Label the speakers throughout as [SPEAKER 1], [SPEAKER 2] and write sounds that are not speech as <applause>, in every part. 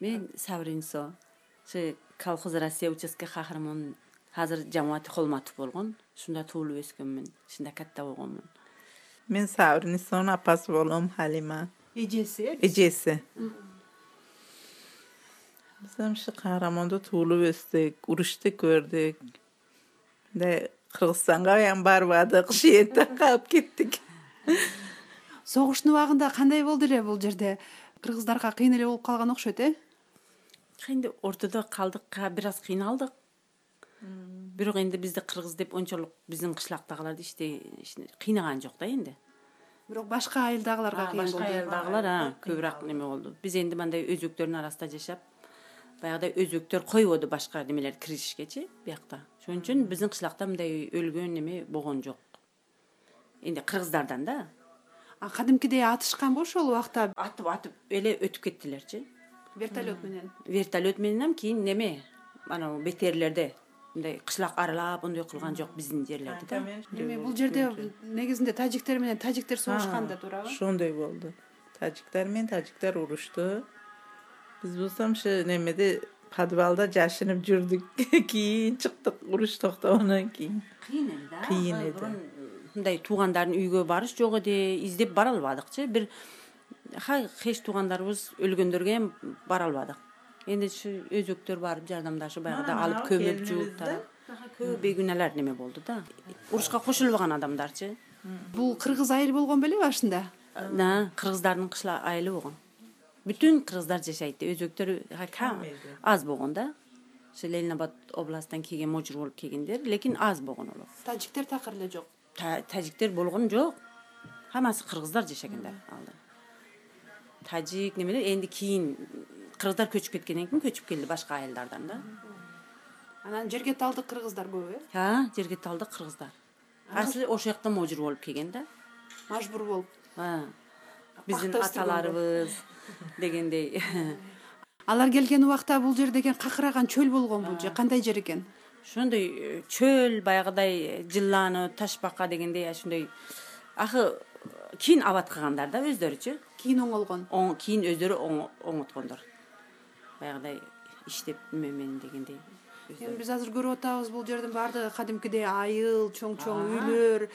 [SPEAKER 1] мен сабринсо ушу колхоз россия участке кахармону азыр жамааты холматов болгон. Ушунда туулуп өскөнмүн ушунда катта болгонмун.
[SPEAKER 2] Мен сабринисонун апасы болом халима.
[SPEAKER 3] Эжеси э
[SPEAKER 2] эжеси биз ушул каармондо туулуп өстүк урушту көрдүк. Мындай кыргызстанга баягы барбадык шиетте <laughs> калып кеттик.
[SPEAKER 3] Согуштун убагында кандай болду эле бул жерде? Кыргыздарга кыйын эле болуп калган окшойт э
[SPEAKER 1] ортодо калдык бир аз кыйналдык. Бирок энди бизди кыргыз деп ончолук биздин кышлактагыларды иштей кыйнаган жок да энди.
[SPEAKER 3] Бирок башка айылдагыларга кыйын
[SPEAKER 1] башка айылдагылар көбүрөөк неме болду. Биз энди мындай өзөктөрдүн арасында жашап баягыдай өзөктөр койбоду башка немелерди киргизишкечи биякта ошон үчүн биздин кышлакта мындай өлгөн неме болгон жок. Энди кыргыздардан да.
[SPEAKER 3] А кадимкидей атышканбы ошол убакта?
[SPEAKER 1] Атып атып эле өтүп кеттилерчи
[SPEAKER 3] вертолет менен.
[SPEAKER 1] Вертолет менен кийин неме? Анау бетерлерде мындай кышлак аралап ондой кылган жок биздин жерлерди да.
[SPEAKER 3] Эми бул жерде негизинде тажиктер менен тажиктер согушкан да туурабы?
[SPEAKER 2] ошондой болду. Тажиктер менен тажиктер урушту биз болсо ушу немеде подвалда жашынып жүрдүк. <laughs> Кийин чыктык уруш токтогондон кийин.
[SPEAKER 1] Кыйын эле да.
[SPEAKER 2] Кыйын эле.
[SPEAKER 1] мындай туугандардын үйгө барыш жок эди. Издеп бара албадыкчы бир эч туугандарыбыз өлгөндөргө эми бара албадык. Энди ушу өзөктөр барып жардамдашып баягыдай
[SPEAKER 2] Мына,
[SPEAKER 1] алып көмүп жууп
[SPEAKER 2] да.
[SPEAKER 1] көп бейкүнөлөр неме болду да? Урушка кошулбаган адамдарчы
[SPEAKER 3] бул кыргыз айыл болгон беле башында?
[SPEAKER 1] Да кыргыздардын кышла айылы болгон. Бүтүн кыргыздар жашайт өзөктөр аз болгон да. Ушу ленин абад областынан келген можур болуп келгендер лекин аз болгон
[SPEAKER 3] тажиктер такыр эле жок?
[SPEAKER 1] Та- тажиктер болгон жок. Хаммасы кыргыздар жашагендар алда тажик немелер энди кийин кыргыздар көчүп кеткенден кийин көчүп келди башка айылдардан да.
[SPEAKER 3] Анан жерге талдык кыргыздар көп э?
[SPEAKER 1] А жерге талдык кыргыздар. Асли ошол жактан можур болуп келген да.
[SPEAKER 3] Мажбур болуп.
[SPEAKER 1] Биздин аталарыбыз дегендей. <laughs>
[SPEAKER 3] Алар келген убакта бул жер деген какыраган чөл болгонбу же кандай жер экен?
[SPEAKER 1] Ошондой э, чөл баягыдай жыланып ташбака дегендей ошондой. Акы кийин абад кылгандар да өздөрүчү?
[SPEAKER 3] Кийин оңолгон.
[SPEAKER 1] Оң- кийин өздөрү оң- оңоткондор. Баягыдай иштеп неме менен дегендей.
[SPEAKER 3] Эми биз азыр көрүп атабыз бул жердин баардыгы кадимкидей айыл чоң чоң үйлөр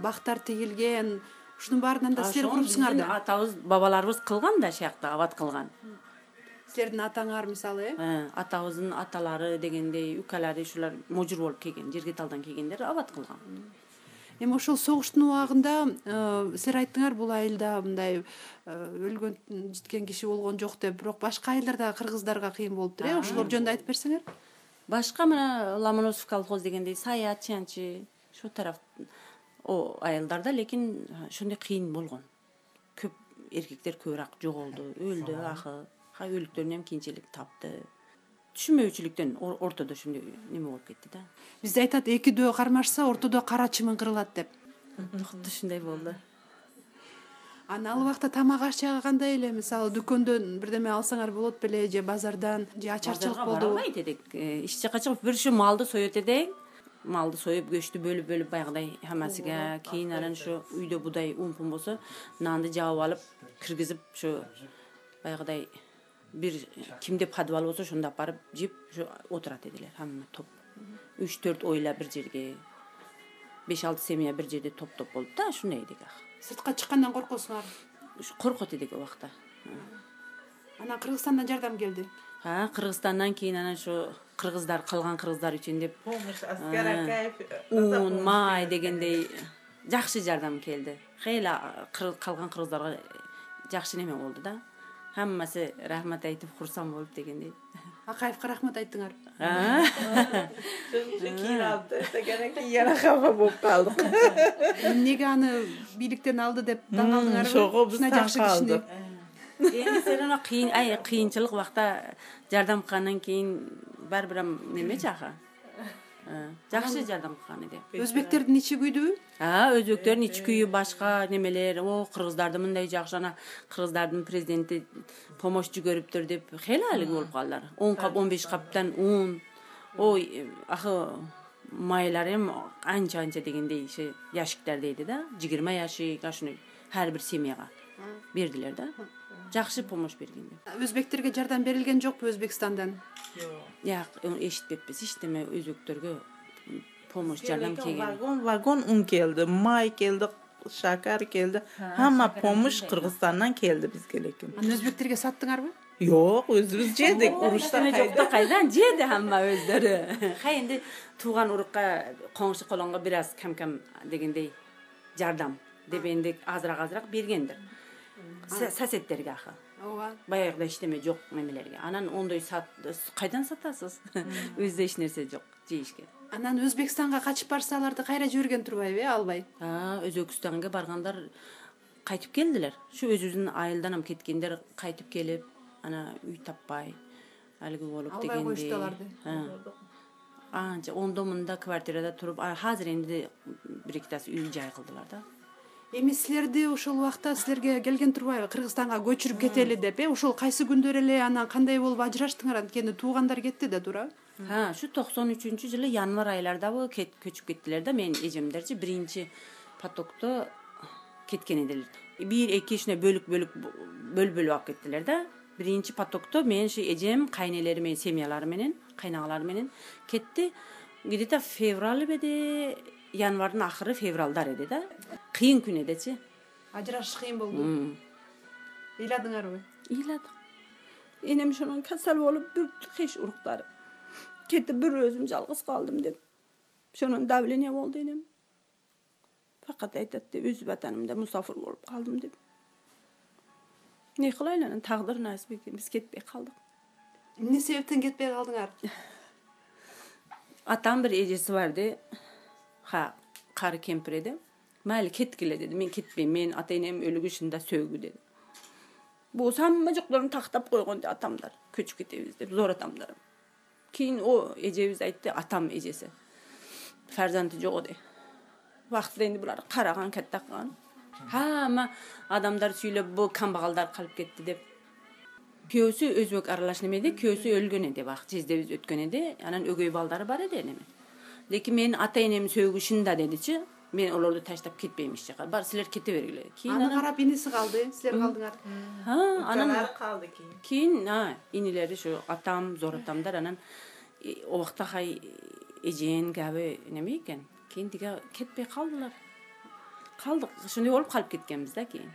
[SPEAKER 3] бактар тигилген ушунун баарынан да силер курупсуңар да
[SPEAKER 1] атабыз бабаларыбыз кылган да ушул жакта абад кылган.
[SPEAKER 3] Силердин атаңар мисалы э?
[SPEAKER 1] Э, атабыздын аталары дегендей укалары ушулар можур болуп келген жерге талдан келгендер абад кылган
[SPEAKER 3] эми ошол согуштун убагында э, силер айттыңар бул айылда мындай э, өлгөн житкен киши болгон жок деп. Бирок башка айылдарда кыргыздарга кыйын болуптур э ошолор жөнүндө айтып берсеңер.
[SPEAKER 1] Башка мына ломоносов колхоз дегендей саят чянчи ушул тарап айылдарда лекин ошондой кыйын болгон. Көп эркектер көбүрөөк жоголду өлдү акы өлүктөрүн эми кийинчерээк тапты түшүнбөүчүлүктөн ор- ортодо ошондой неме болуп кетти да?
[SPEAKER 3] Бизде айтат эки дөө кармашса ортодо кара чымын кырылат деп.
[SPEAKER 1] Кудду ушундай болду.
[SPEAKER 3] Анан ал убакта тамак аш кандай эле мисалы дүкөндөн бирдеме алсаңар болот беле же базардан же ачарчылык болдубу
[SPEAKER 1] албайт эдик Э, эч жака чыгып бир ушу малды соет эдек малды союп көчтү бөлүп бөлүп баягыдай хаммасыга кийин анан ошо үйдө будай ун пун болсо нанды жаап алып киргизип ошо баягыдай бир кимде подвал болсо ошондо алып барып жеп ошо отурат эдилер хамма топ. Үч төрт ойла бир жерге беш алты семья бир жерде топ топ болуп да ушундай эдик
[SPEAKER 3] сыртка чыккандан коркосуңар
[SPEAKER 1] коркот эдик убакта
[SPEAKER 3] анан кыргызстандан жардам келди.
[SPEAKER 1] А кыргызстандан кийин анан ошо кыргыздар калган кыргыздар үчүн деп
[SPEAKER 2] помощь аскар акаев
[SPEAKER 1] ун май дегендей жакшы жардам келди. Кыр- калган кыргыздарга жакшы неме болду да хаммасы рахмат айтып курсан болуп дегендей
[SPEAKER 3] акаевка рахмат айттыңар
[SPEAKER 1] А,
[SPEAKER 2] кийин алып таштагандан кийин yana кафа болуп калдык
[SPEAKER 3] эмнеге аны бийликтен алды деп таң калдыңарбы
[SPEAKER 2] ошого биз
[SPEAKER 3] жакшы
[SPEAKER 2] калдык.
[SPEAKER 1] Эми сен анан кыйын кыйынчылык убакта жардам кылгандан кийин баары бир аха? А, жакшы жардам кылган эди.
[SPEAKER 3] Өзбектердин ичи күйдүбү?
[SPEAKER 1] А өзбектердин ички күйү башка немелер о кыргыздарды мындай жакшы анан кыргыздардын президенти помощь жүгөрүптүр деп хейли алиги болуп калдылар он кап он беш каптан ун. Ой акы майлар эми анча анча дегендей ящиктер дейди да. Жыйырма ящик ошондой ар бир семьяга бердилер да жакшы помощь берген деп
[SPEAKER 3] өзбектерге жардам берилген жокпу өзбекстандан?
[SPEAKER 1] Жак эшитпеппиз. Эчтеме өзбектерге помощь жардам келген
[SPEAKER 2] вагон вагон un келди. Май келди шакар келди. Хамма помощь кыргызстандан келди бизге элекин.
[SPEAKER 3] Анан өзбектерге саттыңарбы?
[SPEAKER 2] Жок өзүбүз жедик. Урушта
[SPEAKER 1] жок да кайдан жеди хамма өздөрү? <laughs> Хай энди тууган урукка коңшу колонго бир аз кам кам дегендей жардам деп энди азыраак азыраак бергендир соседтерге акы
[SPEAKER 3] ооба
[SPEAKER 1] баягыдай эчтеме жок немелерге анан ондой сат кайдан сатасыз? Өзүдө эч нерсе жок жейишке.
[SPEAKER 3] Анан өзбекстанга качып барса аларды кайра жиберген турбайбы э албай?
[SPEAKER 1] Өзбекстанга баргандар кайтып келдилер. Ушу өзүбүздүн айылдан кеткендер кайтып келип анан үй таппай алиги болуп
[SPEAKER 3] Албай
[SPEAKER 1] дегендей.
[SPEAKER 3] коюшту аларды.
[SPEAKER 1] Анча ондо мында квартирада туруп азыр энди бир экитасы үй жай кылдылар да
[SPEAKER 3] эми силерди ошол убакта силерге келген турбайбы кыргызстанга көчүрүп кетели деп э? Ошол кайсы күндөр эле анан кандай болуп ажыраштыңар? Анткени туугандар кетти да туурабы
[SPEAKER 1] ha ушу токсон үчүнчү жылы январь айлардабы көчүп кеттилер да. Менин эжемдерчи биринчи потокто кеткен эдилер бир эки ушундай бөлүк бөлүк бөлүп бөлүп алып кеттилер да. Биринчи потокто мен ушу эжем кайнелери менен семьялары менен кайнагалары менен кетти. Где то февраль беди январдын акыры февралдар эди да. Кыйын күн эдичи
[SPEAKER 3] ажырашыш кыйын болду. Ыйладыңарбы
[SPEAKER 1] ыйладык энем ошондон касал болуп бүттү кеш уруктары кетип бир өзүм жалгыз калдым деп. Ошондон давление болду энем. Факат айтат деп өз ватанымда мусафир болуп калдым деп. Эмне кылайлы анан? Тагдыр насип экен биз кетпей калдык.
[SPEAKER 3] Эмне себептен кетпей калдыңар?
[SPEAKER 1] Атам бир эжеси бар де ха кары кемпир эди. Майли кеткиле деди. Мен кетпейм. Менин ата энем өлүгү да сөөгү деди. Болсо хамма жокторун тактап койгон атамдар. Көчүп кетебиз деп зор атамдар. Кийин о эжебиз айтты атам эжеси фарзанды жок энди булар караган каттаккан хамма адамдар сүйлөп бул камбагалдар калып кетти деп. Күйөөсү өзбек аралаш немеди күйөөсү өлгөн эди баягы жездебиз өткөн эди. Анан өгөй балдары бар эди энеmin лекин менин ата энемдин сөөгү шынында дедичи мен олорду таштап кетпейм эч жака. Бар силер кете бергиле кийин
[SPEAKER 3] аны карап иниси калды. Силер калдыңар.
[SPEAKER 1] Анан
[SPEAKER 2] калды кийин.
[SPEAKER 1] Кийин инилери ушу атам зор атамдар анан э, убакта хай эжең каби неме экен? Кийин тиге кетпей калдылар. Калдык. Ошондой болуп калып кеткенбиз да кийин